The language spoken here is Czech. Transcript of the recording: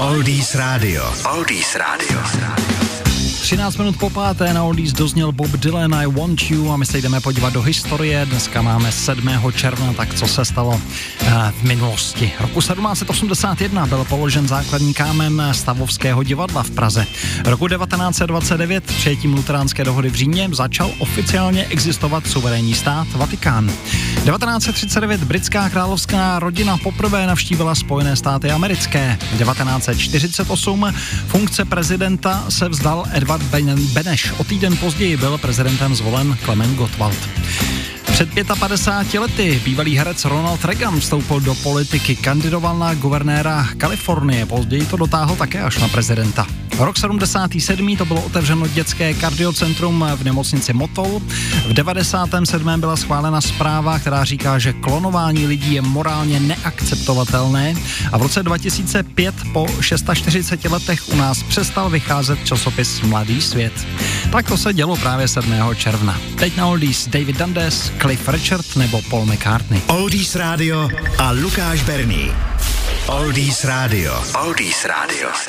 Oldies Radio. Oldies Radio. 13 minut po páté na Oldies dozněl Bob Dylan I Want You a my se jdeme podívat do historie. Dneska máme 7. června, tak co se stalo eh, v minulosti. Roku 1781 byl položen základní kámen Stavovského divadla v Praze. Roku 1929 přijetím luteránské dohody v Římě začal oficiálně existovat suverénní stát Vatikán. 1939 britská královská rodina poprvé navštívila Spojené státy americké. 1948 funkce prezidenta se vzdal Edward Beneš. O týden později byl prezidentem zvolen Klement Gottwald. Před 55 lety bývalý herec Ronald Reagan vstoupil do politiky, kandidoval na guvernéra Kalifornie, později to dotáhl také až na prezidenta. Rok 77. to bylo otevřeno dětské kardiocentrum v nemocnici Motol. V 97. byla schválena zpráva, která říká, že klonování lidí je morálně neakceptovatelné a v roce 2005 po 640 letech u nás přestal vycházet časopis Mladý svět. Tak to se dělo právě 7. června. Teď na Oldies David Dundes, Cliff Richard nebo Paul McCartney. Oldies Radio a Lukáš Berný. Oldies Radio. Oldies Radio.